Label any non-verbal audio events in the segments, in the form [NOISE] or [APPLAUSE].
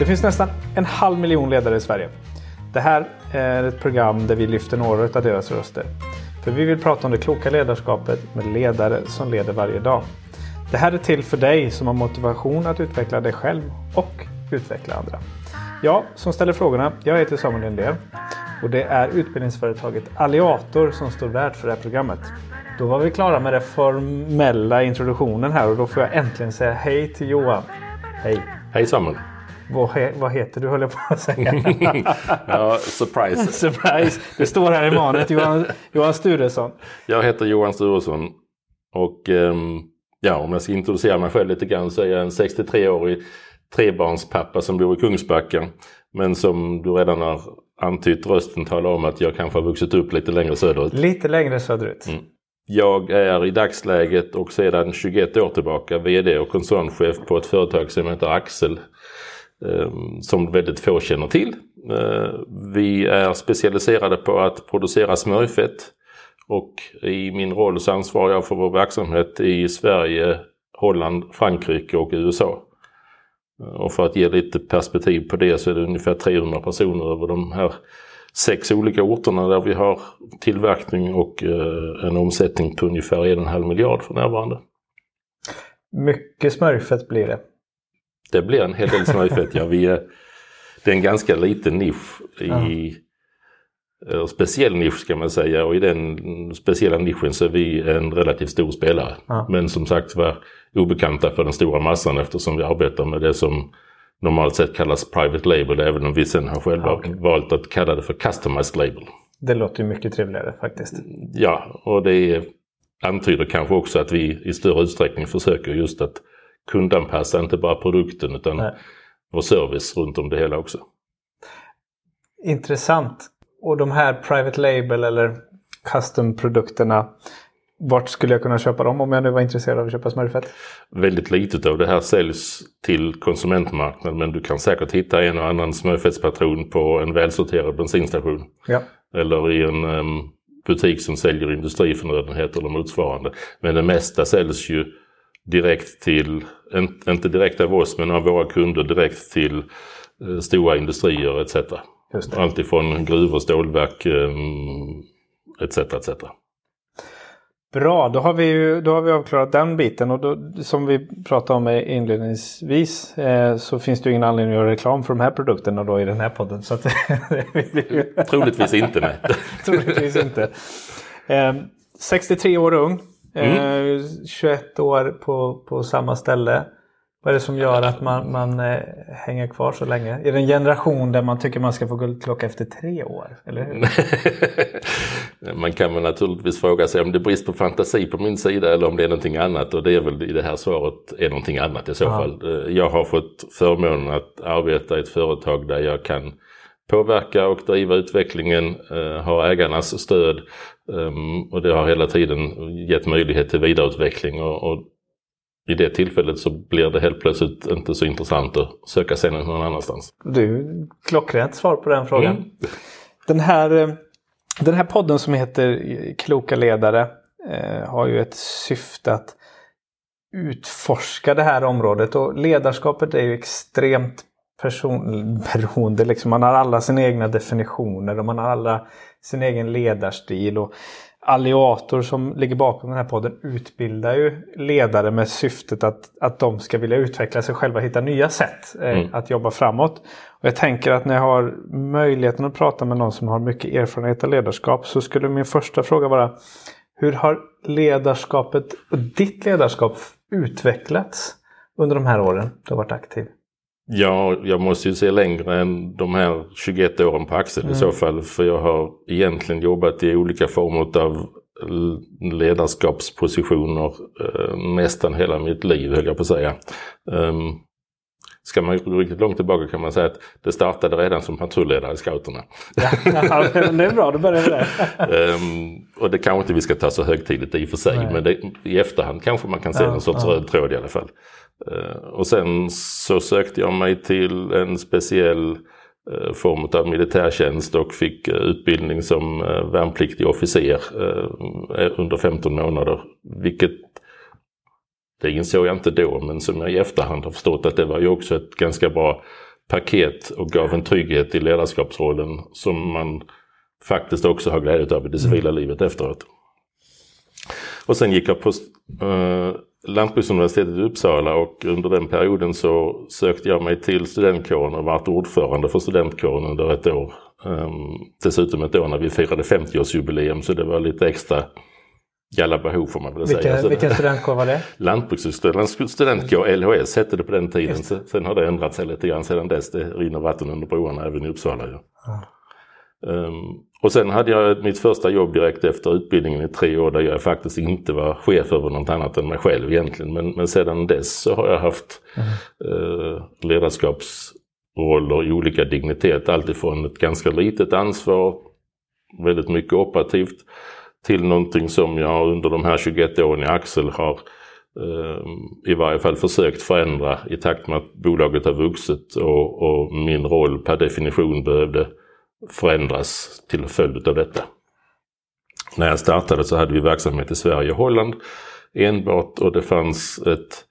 Det finns nästan en halv miljon ledare i Sverige. Det här är ett program där vi lyfter några av deras röster. För vi vill prata om det kloka ledarskapet med ledare som leder varje dag. Det här är till för dig som har motivation att utveckla dig själv och utveckla andra. Jag som ställer frågorna, jag heter Samuel Lindén och det är utbildningsföretaget Alliator som står värd för det här programmet. Då var vi klara med den formella introduktionen här och då får jag äntligen säga hej till Johan. Hej! Hej Samuel! Vad, he vad heter du höll jag på att säga. [LAUGHS] ja, surprise! [LAUGHS] surprise! Det står här i manet. Johan, Johan Sturesson. Jag heter Johan Sturesson. Och um, ja, om jag ska introducera mig själv lite grann så är jag en 63-årig trebarnspappa som bor i Kungsbacka. Men som du redan har antytt rösten talar om att jag kanske har vuxit upp lite längre söderut. Lite längre söderut. Mm. Jag är i dagsläget och sedan 21 år tillbaka VD och koncernchef på ett företag som heter Axel. Eh, som väldigt få känner till. Eh, vi är specialiserade på att producera smörjfett och i min roll så ansvarar jag för vår verksamhet i Sverige, Holland, Frankrike och USA. Eh, och för att ge lite perspektiv på det så är det ungefär 300 personer över de här sex olika orterna där vi har tillverkning och en omsättning på ungefär en halv miljard för närvarande. Mycket smörjfett blir det. Det blir en hel del ja. Vi är, det är en ganska liten nisch i ja. speciell nisch ska man säga och i den speciella nischen så är vi en relativt stor spelare. Ja. Men som sagt var obekanta för den stora massan eftersom vi arbetar med det som normalt sett kallas private label även om vi sen har själva okay. valt att kalla det för customized label. Det låter ju mycket trevligare faktiskt. Ja, och det antyder kanske också att vi i större utsträckning försöker just att kundanpassa inte bara produkten utan Nej. vår service runt om det hela också. Intressant. Och de här private label eller custom-produkterna vart skulle jag kunna köpa dem om jag nu var intresserad av att köpa smörjfett? Väldigt litet av det här säljs till konsumentmarknaden men du kan säkert hitta en och annan smörjfettspatron på en välsorterad bensinstation. Ja. Eller i en um, butik som säljer industriförnödenheter eller motsvarande. Men det mesta säljs ju direkt till, inte direkt av oss men av våra kunder direkt till eh, stora industrier etc. Alltifrån gruvor, stålverk etc. etc. Bra, då har vi, ju, då har vi avklarat den biten och då, som vi pratade om inledningsvis eh, så finns det ju ingen anledning att göra reklam för de här produkterna då i den här podden. Så att, [LAUGHS] Troligtvis inte, nej. [LAUGHS] Troligtvis inte. Eh, 63 år ung. Mm. Eh, 21 år på, på samma ställe. Vad är det som gör att man, man eh, hänger kvar så länge? Är det en generation där man tycker man ska få guldklocka efter tre år? Eller hur? [LAUGHS] man kan väl naturligtvis fråga sig om det är brist på fantasi på min sida eller om det är någonting annat. Och det är väl i det här svaret är någonting annat i så Aha. fall. Eh, jag har fått förmånen att arbeta i ett företag där jag kan påverka och driva utvecklingen, eh, ha ägarnas stöd och det har hela tiden gett möjlighet till vidareutveckling. Och, och i det tillfället så blir det helt plötsligt inte så intressant att söka sig någon annanstans. Du, klockrent svar på den frågan. Mm. [LAUGHS] Den, här, eh, den här podden som heter Kloka ledare eh, har ju ett syfte att utforska det här området och ledarskapet är ju extremt person, [LAUGHS] beroende. Liksom. Man har alla sina egna definitioner och man har alla sin egen ledarstil. Och Alliator som ligger bakom den här podden utbildar ju ledare med syftet att, att de ska vilja utveckla sig själva, hitta nya sätt eh, mm. att jobba framåt. Och jag tänker att när jag har möjligheten att prata med någon som har mycket erfarenhet av ledarskap så skulle min första fråga vara Hur har ledarskapet och ditt ledarskap utvecklats under de här åren du har varit aktiv? Ja, jag måste ju se längre än de här 21 åren på Axel mm. i så fall. För jag har egentligen jobbat i olika former av ledarskapspositioner eh, nästan hela mitt liv höll jag på att säga. Um, ska man gå riktigt långt tillbaka kan man säga att det startade redan som patrulledare i scouterna. Ja, [LAUGHS] det är bra, då börjar vi där. um, [LAUGHS] och det kanske inte vi ska ta så högtidligt i och för sig Nej. men det, i efterhand kanske man kan se ja, någon sorts ja. röd tråd i alla fall. Eh, och sen så sökte jag mig till en speciell eh, form av militärtjänst och fick eh, utbildning som värnpliktig officer under 15 månader. Vilket, det insåg jag inte då, men som jag i efterhand har förstått att det var ju också ett ganska bra paket och gav en trygghet i ledarskapsrollen som man faktiskt också har glädje av i det civila livet efteråt. Och sen gick jag på Lantbruksuniversitetet i Uppsala och under den perioden så sökte jag mig till studentkåren och varit ordförande för studentkåren under ett år. Um, dessutom ett år när vi firade 50-årsjubileum så det var lite extra Gallabahov får man väl vilka, säga. vilken studentkår var det? [LAUGHS] Lantbrukshögskolans studentkår, LHS hette det på den tiden. Sen har det ändrat sig lite grann sedan dess. Det rinner vatten under broarna även i Uppsala. Ja. Um, och sen hade jag mitt första jobb direkt efter utbildningen i tre år där jag faktiskt inte var chef över något annat än mig själv egentligen. Men, men sedan dess så har jag haft mm. uh, ledarskapsroller i olika dignitet. Alltifrån ett ganska litet ansvar, väldigt mycket operativt, till någonting som jag under de här 21 åren i Axel har uh, i varje fall försökt förändra i takt med att bolaget har vuxit och, och min roll per definition behövde förändras till följd av detta. När jag startade så hade vi verksamhet i Sverige och Holland enbart och det fanns ett,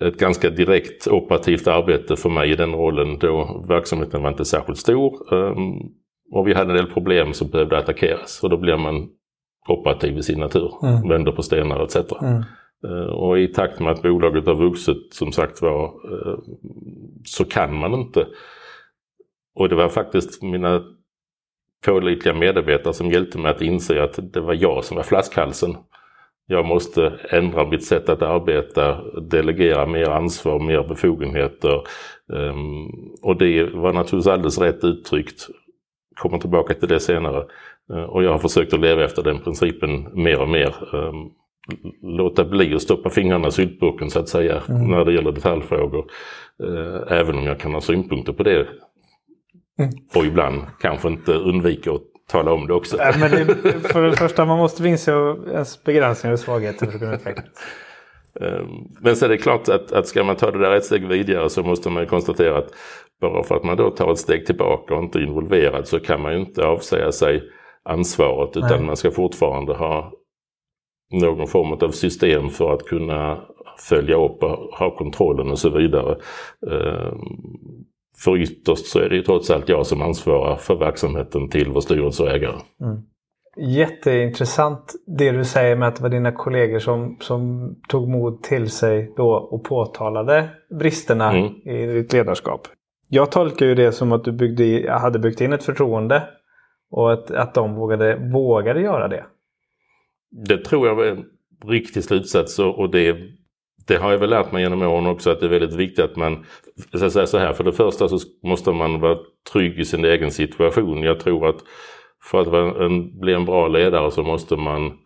ett ganska direkt operativt arbete för mig i den rollen då verksamheten var inte särskilt stor ehm, och vi hade en del problem som behövde attackeras och då blir man operativ i sin natur, mm. vänder på stenar etc. Mm. Eh, och i takt med att bolaget har vuxit som sagt var eh, så kan man inte och det var faktiskt mina pålitliga medarbetare som hjälpte mig att inse att det var jag som var flaskhalsen. Jag måste ändra mitt sätt att arbeta, delegera mer ansvar, mer befogenheter. Um, och det var naturligtvis alldeles rätt uttryckt. Kommer tillbaka till det senare. Uh, och jag har försökt att leva efter den principen mer och mer. Um, låta bli att stoppa fingrarna i syltburken så att säga mm. när det gäller detaljfrågor. Uh, även om jag kan ha synpunkter på det Mm. Och ibland kanske inte undvika att tala om det också. Ja, men det, för det första, man måste inse ens begränsningar och svagheter för att kunna utvecklas. Ehm, men så är det klart att, att ska man ta det där ett steg vidare så måste man konstatera att bara för att man då tar ett steg tillbaka och inte är involverad så kan man ju inte avsäga sig ansvaret utan Nej. man ska fortfarande ha någon form av system för att kunna följa upp och ha kontrollen och så vidare. För ytterst så är det ju trots allt jag som ansvarar för verksamheten till vår styrelse och ägare. Mm. Jätteintressant det du säger med att det var dina kollegor som, som tog mod till sig då och påtalade bristerna mm. i ditt ledarskap. Jag tolkar ju det som att du byggde, hade byggt in ett förtroende och att, att de vågade, vågade göra det. Det tror jag var en riktig slutsats och det det har jag väl lärt mig genom åren också att det är väldigt viktigt att man, jag ska säga så här, för det första så måste man vara trygg i sin egen situation. Jag tror att för att en, bli en bra ledare så måste man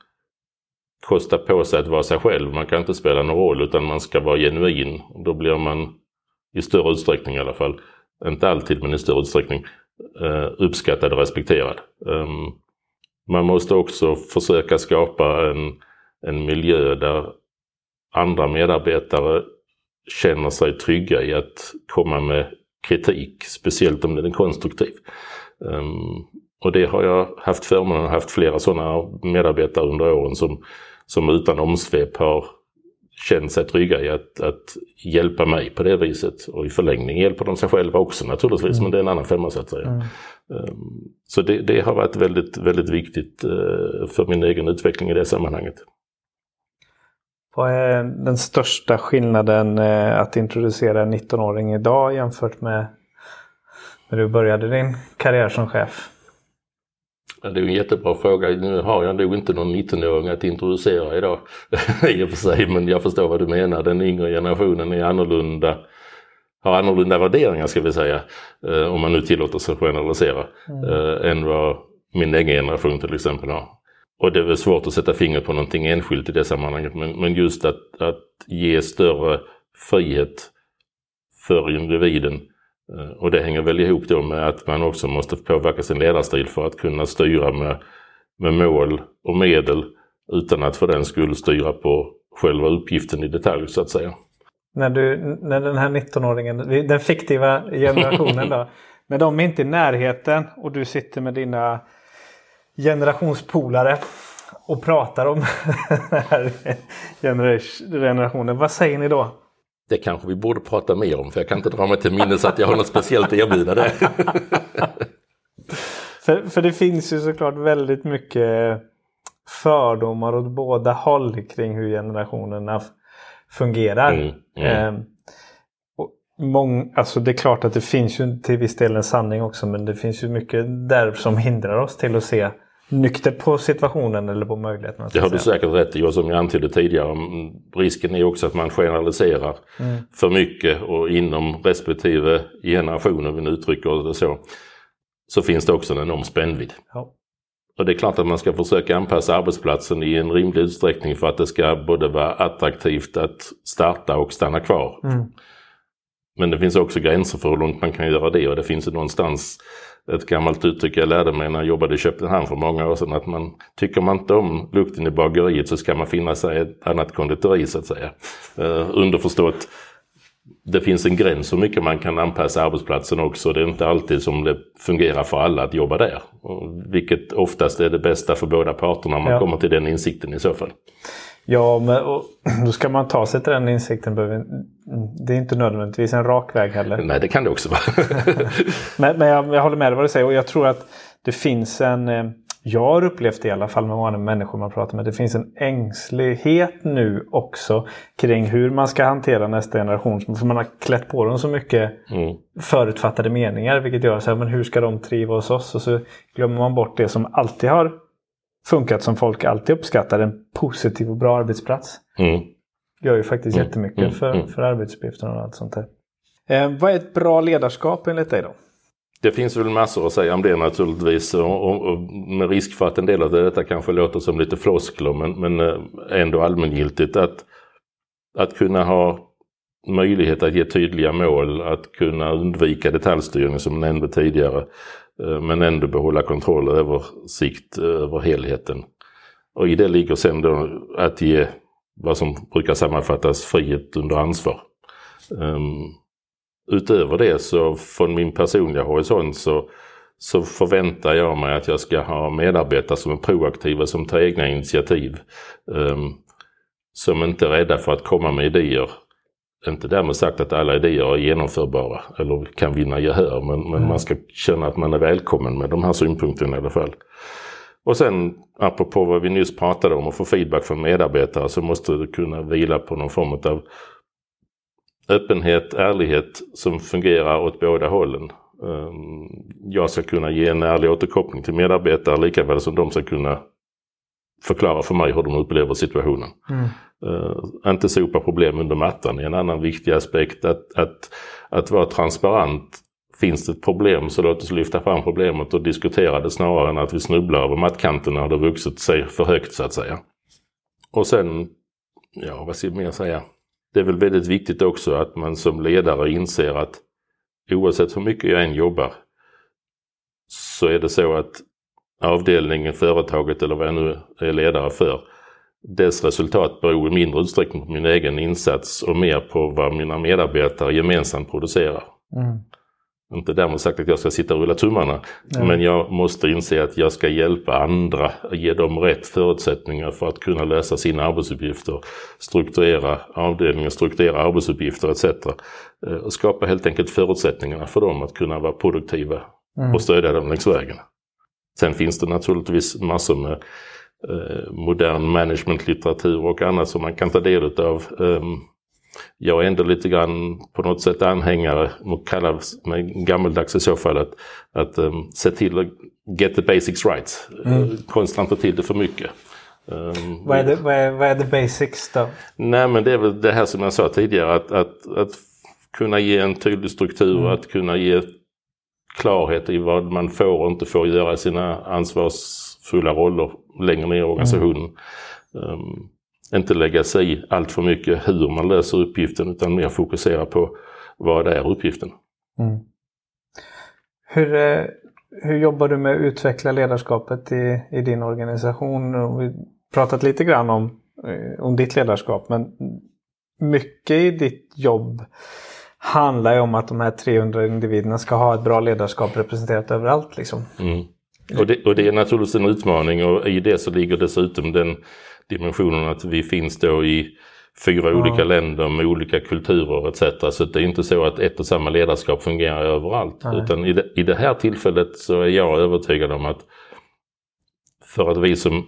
kosta på sig att vara sig själv. Man kan inte spela någon roll utan man ska vara genuin. Då blir man i större utsträckning i alla fall, inte alltid men i större utsträckning, eh, uppskattad och respekterad. Ehm, man måste också försöka skapa en, en miljö där andra medarbetare känner sig trygga i att komma med kritik, speciellt om den är konstruktiv. Um, och det har jag haft förmånen att haft flera sådana medarbetare under åren som, som utan omsvep har känt sig trygga i att, att hjälpa mig på det viset. Och i förlängning hjälper de sig själva också naturligtvis, mm. men det är en annan femma så att säga. Mm. Um, så det, det, har varit väldigt, väldigt viktigt uh, för min egen utveckling i det sammanhanget. Vad är den största skillnaden eh, att introducera en 19-åring idag jämfört med när du började din karriär som chef? Ja, det är en jättebra fråga. Nu har jag nog inte någon 19-åring att introducera idag [LAUGHS] i och för sig, men jag förstår vad du menar. Den yngre generationen är annorlunda, har annorlunda värderingar ska vi säga, eh, om man nu tillåter sig generalisera, mm. Eh, än vad min egen generation till exempel har. Och det är väl svårt att sätta fingret på någonting enskilt i det sammanhanget men, men just att, att ge större frihet för individen. Eh, och det hänger väl ihop då med att man också måste påverka sin ledarstil för att kunna styra med, med mål och medel utan att för den skull styra på själva uppgiften i detalj så att säga. När, du, när den här 19-åringen, den fiktiva generationen då, [LAUGHS] när de är inte i närheten och du sitter med dina generationspolare och pratar om [LAUGHS] den här generationen. Vad säger ni då? Det kanske vi borde prata mer om för jag kan inte dra mig till minnes att jag har något speciellt erbjuda där. [LAUGHS] för, för det finns ju såklart väldigt mycket fördomar åt båda håll kring hur generationerna fungerar. Mm, mm. Eh, mång, alltså det är klart att det finns ju till viss del en sanning också men det finns ju mycket där som hindrar oss till att se nykter på situationen eller på möjligheterna. Det har du säkert rätt i och som jag antydde tidigare. Risken är också att man generaliserar mm. för mycket och inom respektive generation om vi nu uttrycker det så. Så finns det också en enorm spännvidd. Ja. Och det är klart att man ska försöka anpassa arbetsplatsen i en rimlig utsträckning för att det ska både vara attraktivt att starta och stanna kvar. Mm. Men det finns också gränser för hur långt man kan göra det och det finns någonstans ett gammalt uttryck jag lärde mig när jag jobbade i Köpenhamn för många år sedan att man tycker man inte om lukten i bageriet så ska man finna sig ett annat konditori så att säga. Uh, underförstått, det finns en gräns hur mycket man kan anpassa arbetsplatsen också. Det är inte alltid som det fungerar för alla att jobba där. Vilket oftast är det bästa för båda parterna om man ja. kommer till den insikten i så fall. Ja, men [CLEARS THROAT] då ska man ta sig till den insikten. Det är inte nödvändigtvis en rak väg heller. Nej, det kan det också vara. [LAUGHS] men, men jag, jag, håller med dig vad du säger och jag tror att det finns en... Eh, jag har upplevt det i alla fall med många människor man pratar med. Det finns en ängslighet nu också kring hur man ska hantera nästa generation. För man har klätt på dem så mycket mm. förutfattade meningar. Vilket gör så här, men hur ska de triva hos oss? Och så glömmer man bort det som alltid har funkat som folk alltid uppskattar. En positiv och bra arbetsplats. Mm. Gör ju faktiskt mm. jättemycket mm. För, mm. för arbetsuppgifterna och allt sånt där. Eh, vad är ett bra ledarskap enligt dig då? Det finns väl massor att säga om det naturligtvis och, och, och med risk för att en del av detta kanske låter som lite floskler men, men eh, ändå allmängiltigt att, att kunna ha möjlighet att ge tydliga mål, att kunna undvika detaljstyrning som nämnde tidigare, Eh, men ändå behålla kontroll och översikt över helheten. Och i det ligger sen då att ge vad som brukar sammanfattas frihet under ansvar. Um, utöver det så från min personliga horisont så, så förväntar jag mig att jag ska ha medarbetare som är proaktiva, som tar egna initiativ. Um, som inte är rädda för att komma med idéer inte därmed sagt att alla idéer är genomförbara eller kan vinna gehör men, men mm. man ska känna att man är välkommen med de här synpunkterna i alla fall. Och sen apropå vad vi nyss pratade om att få feedback från medarbetare så måste det kunna vila på någon form av öppenhet, ärlighet som fungerar åt båda hållen. Ehm, jag ska kunna ge en ärlig återkoppling till medarbetare lika väl som de ska kunna förklara för mig hur de upplever situationen. Mm. Uh, inte sopa problem under mattan är en annan viktig aspekt. Att, att, att vara transparent. Finns det ett problem så låt oss lyfta fram problemet och diskutera det snarare än att vi snubblar över mattkanterna och det vuxit sig för högt så att säga. Och sen, ja vad ska jag mer säga? Det är väl väldigt viktigt också att man som ledare inser att oavsett hur mycket jag än jobbar så är det så att avdelningen, företaget eller vad jag nu är ledare för. Dess resultat beror i mindre utsträckning på min egen insats och mer på vad mina medarbetare gemensamt producerar. Mm. Inte därmed sagt att jag ska sitta och rulla tummarna. Nej. Men jag måste inse att jag ska hjälpa andra, ge dem rätt förutsättningar för att kunna lösa sina arbetsuppgifter, strukturera avdelningen, strukturera arbetsuppgifter etc. Eh, och skapa helt enkelt förutsättningarna för dem att kunna vara produktiva mm. och stödja dem längs vägen. Sen finns det naturligtvis massor med eh, modern managementlitteratur och annat som man kan ta del av. Jag är ändå lite grann på något sätt anhängare, och kallar mig gammeldags i så fall, att, att um, se till att get the basics right. Mm. Konstra inte till det för mycket. Um, vad, är det, vad, är, vad är the basics då? Nej men det är väl det här som jag sa tidigare att, att, att kunna ge en tydlig struktur, mm. att kunna ge klarhet i vad man får och inte får göra i sina ansvarsfulla roller längre ner i organisationen. Mm. Um, inte lägga sig i allt för mycket hur man löser uppgiften utan mer fokusera på vad är uppgiften. Mm. Hur, eh, hur jobbar du med att utveckla ledarskapet i, i din organisation? Vi pratat lite grann om, eh, om ditt ledarskap men mycket i ditt jobb handlar ju om att de här 300 individerna ska ha ett bra ledarskap representerat överallt. Liksom. Mm. Och, det, och det är naturligtvis en utmaning och i det så ligger dessutom den dimensionen att vi finns då i fyra mm. olika länder med olika kulturer etc. Så det är inte så att ett och samma ledarskap fungerar överallt. Nej. Utan i det, i det här tillfället så är jag övertygad om att för att vi som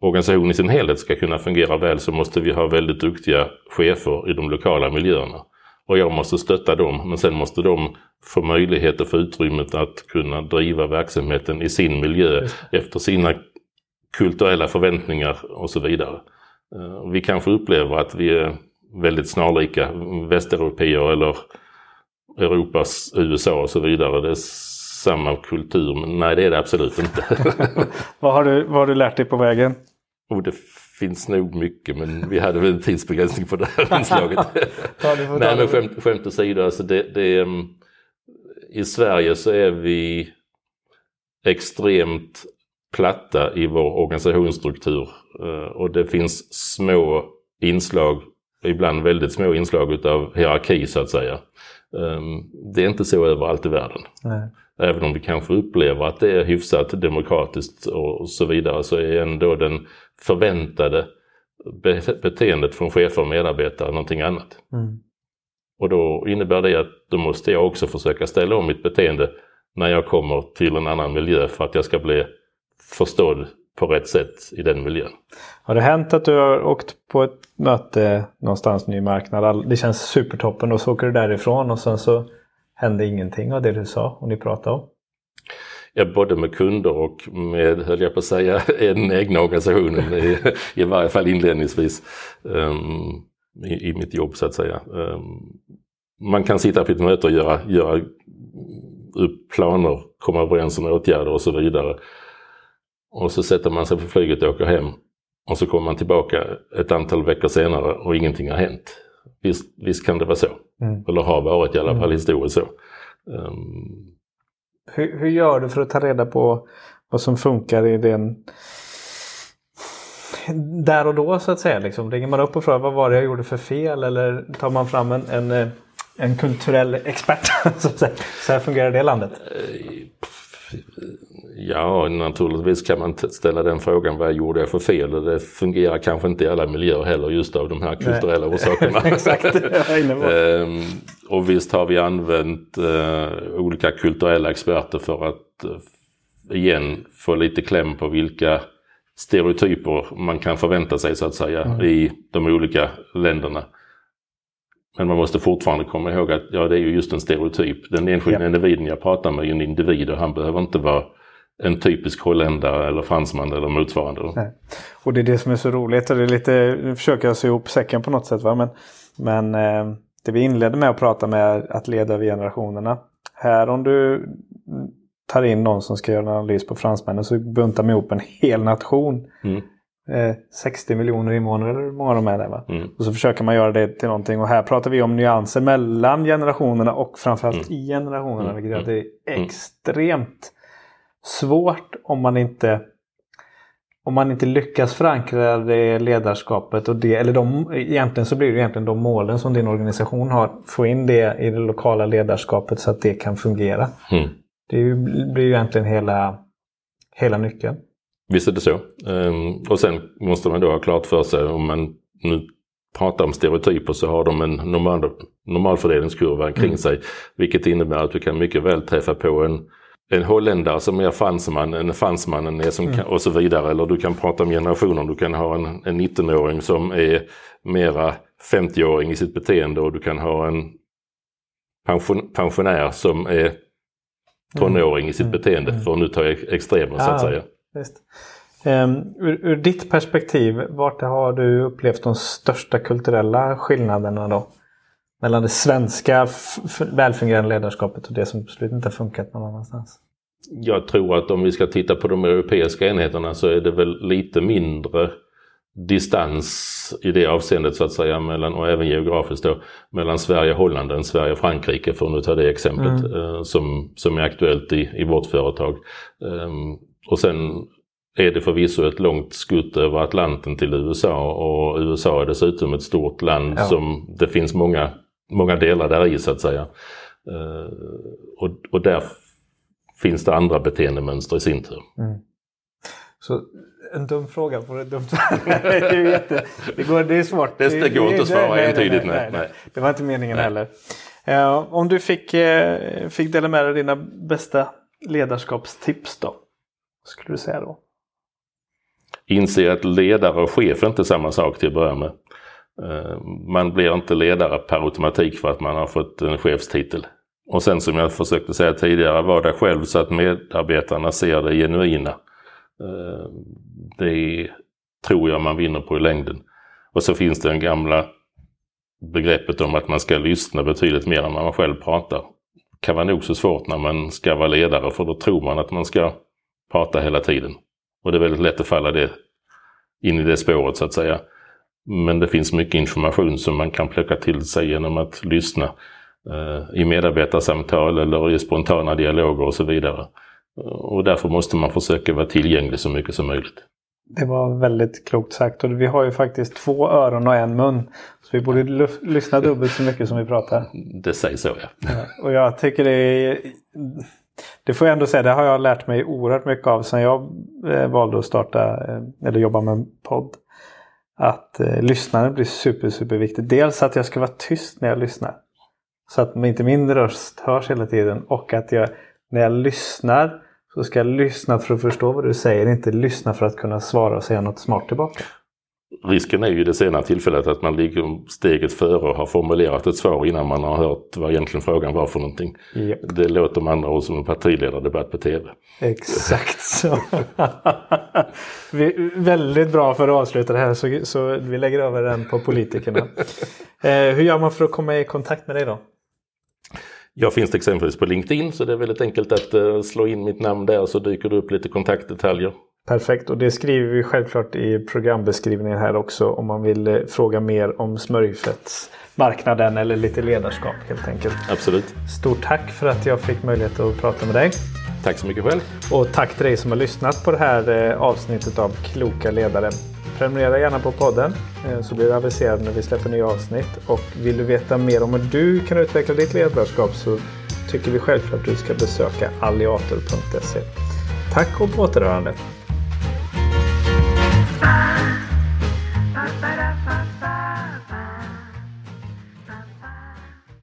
organisation i sin helhet ska kunna fungera väl så måste vi ha väldigt duktiga chefer i de lokala miljöerna. Och jag måste stötta dem, men sen måste de få möjlighet och få utrymmet att kunna driva verksamheten i sin miljö efter sina kulturella förväntningar och så vidare. Eh, vi kanske upplever att vi är väldigt snarlika västeuropeer eller Europas USA och så vidare. Det är samma kultur, men nej det är det absolut inte. [LAUGHS] vad, har du, vad har du lärt dig på vägen? Oh, det finns nog mycket men vi hade väl en tidsbegränsning på det här [LAUGHS] inslaget. [LAUGHS] nej men skämt, skämt åsido, alltså det, det, mm, i Sverige så är vi extremt platta i vår organisationsstruktur eh, och det finns små inslag, ibland väldigt små inslag utav hierarki så att säga. Ehm, det är inte så överallt i världen. Nej. Även om vi kanske upplever att det är hyfsat demokratiskt och så vidare så är ändå den förväntade beteendet från chefer och medarbetare någonting annat. Mm. Och då innebär det att då måste jag också försöka ställa om mitt beteende när jag kommer till en annan miljö för att jag ska bli förstådd på rätt sätt i den miljön. Har det hänt att du har åkt på ett möte någonstans ny marknad? Det känns supertoppen och så åker du därifrån och sen så hände ingenting av det du sa och ni pratade om? Ja, både med kunder och med, höll jag på att säga, [LAUGHS] den egna organisationen i, i varje fall inledningsvis um, i, i, mitt jobb så att säga. Um, man kan sitta på ett möte och göra, göra upp planer, komma överens om åtgärder och så vidare. Och så sätter man sig på flyget och åker hem. Och så kommer man tillbaka ett antal veckor senare och ingenting har hänt. Visst, visst kan det vara så. Mm. Eller har varit i alla fall mm. historiskt så. Um... Hur, hur, gör du för att ta reda på vad som funkar i den där och då så att säga? Liksom. Ringer man upp och frågar vad var det jag gjorde för fel eller tar man fram en, en, en kulturell expert? [LAUGHS] så, att säga. så här fungerar det landet? Eh, Ja, naturligtvis kan man ställa den frågan, vad gjorde jag för fel? Det fungerar kanske inte i alla miljöer heller just av de här kulturella Nej. [LAUGHS] orsakerna. Exakt, ehm, och visst har vi använt uh, olika kulturella experter för att uh, igen få lite kläm på vilka stereotyper man kan förvänta sig så att säga mm. i de olika länderna. Men man måste fortfarande komma ihåg att ja, det är ju just en stereotyp. Den enskilda ja. individen jag pratar med är en individ och han behöver inte vara en typisk holländare eller fransman eller motsvarande. Nej. Och det är det som är så roligt och det är lite, nu försöker jag sy ihop säcken på något sätt. Va? Men, men eh, det vi inledde med att prata med att leda över generationerna. Här om du tar in någon som ska göra en analys på fransmännen så buntar man ihop en hel nation. Mm. Eh, 60 miljoner invånare eller hur många de är där va? Mm. Och så försöker man göra det till någonting och här pratar vi om nyanser mellan generationerna och framförallt mm. i generationerna. Mm. Vilket är mm. extremt svårt om man inte om man inte lyckas förankra det ledarskapet och det, eller de, egentligen så blir det egentligen de målen som din organisation har, få in det i det lokala ledarskapet så att det kan fungera. Mm. Det blir ju egentligen hela, hela nyckeln. Visst är det så. Um, och sen måste man då ha klart för sig om man nu pratar om stereotyper så har de en normal, normalfördelningskurva kring mm. sig. Vilket innebär att du kan mycket väl träffa på en en holländare som är fransman än fransmannen är som mm. och så vidare. Eller du kan prata om generationer. Du kan ha en, en 19-åring som är mera 50-åring i sitt beteende och du kan ha en pension, pensionär som är tonåring i sitt mm. beteende. Mm. För att nu ta extremer ja, så att säga. Um, ur, ur, ditt perspektiv, vart har du upplevt de största kulturella skillnaderna då? Mellan det svenska välfungerande ledarskapet och det som absolut inte har funkat någon annanstans? Jag tror att om vi ska titta på de europeiska enheterna så är det väl lite mindre distans i det avseendet så att säga, mellan, och även geografiskt då, mellan Sverige och Holland än Sverige och Frankrike för att nu ta det exemplet mm. eh, som, som är aktuellt i, i vårt företag. Um, och sen är det förvisso ett långt skutt över Atlanten till USA och USA är dessutom ett stort land ja. som det finns många många delar där i så att säga. Eh, och, och där finns det andra beteendemönster i sin tur. Mm. Så en dum fråga på ett dumt [LAUGHS] det, är jätte, det, går, det är svårt. Det, det går inte att svara entydigt. Nej, nej, nej, Det var inte meningen nej. heller. Uh, om du fick, uh, fick dela med dig dina bästa ledarskapstips då? Vad skulle du säga då? Inse att ledare och chef är inte samma sak till att börja med. Eh, man blir inte ledare per automatik för att man har fått en chefstitel. Och sen som jag försökte säga tidigare, var där själv så att medarbetarna ser det genuina. Eh, det tror jag man vinner på i längden. Och så finns det den gamla begreppet om att man ska lyssna betydligt mer än när man själv pratar. Det kan vara nog så svårt när man ska vara ledare för då tror man att man ska prata hela tiden. Och det är väldigt lätt att falla det, in i det spåret så att säga. Men det finns mycket information som man kan plocka till sig genom att lyssna eh, i medarbetarsamtal eller i spontana dialoger och så vidare. Och därför måste man försöka vara tillgänglig så mycket som möjligt. Det var väldigt klokt sagt och vi har ju faktiskt två öron och en mun. Så vi borde lyssna dubbelt så mycket som vi pratar. Det sägs så ja. ja. Och jag tycker det är... Det får jag ändå säga, det har jag lärt mig oerhört mycket av sen jag eh, valde att starta eh, eller jobba med podd. Att eh, lyssnandet blir super, super viktigt. Dels att jag ska vara tyst när jag lyssnar. Så att inte min röst hörs hela tiden och att jag när jag lyssnar så ska jag lyssna för att förstå vad du säger, inte lyssna för att kunna svara och säga något smart tillbaka. Risken är ju det senare tillfället att man ligger steget före och har formulerat ett svar innan man har hört vad egentligen frågan var för någonting. Yep. Det låter med andra ord som en partiledardebatt på tv. Exakt så. [LAUGHS] vi, väldigt bra för att avsluta det här så, så vi lägger över den på politikerna. [LAUGHS] eh, hur gör man för att komma i kontakt med dig då? Jag finns exempelvis på LinkedIn så det är väldigt enkelt att uh, slå in mitt namn där så dyker det upp lite kontaktdetaljer. Perfekt och det skriver vi självklart i programbeskrivningen här också om man vill uh, fråga mer om smörjfettsmarknaden eller lite ledarskap helt enkelt. Absolut. Stort tack för att jag fick möjlighet att prata med dig. Tack så mycket själv. Och tack till dig som har lyssnat på det här uh, avsnittet av Kloka ledare. Prenumerera gärna på podden eh, så blir du aviserad när vi släpper nya avsnitt. Och vill du veta mer om hur du kan utveckla ditt ledarskap så tycker vi självklart att du ska besöka alliator.se. Tack och på återhörande! Bye.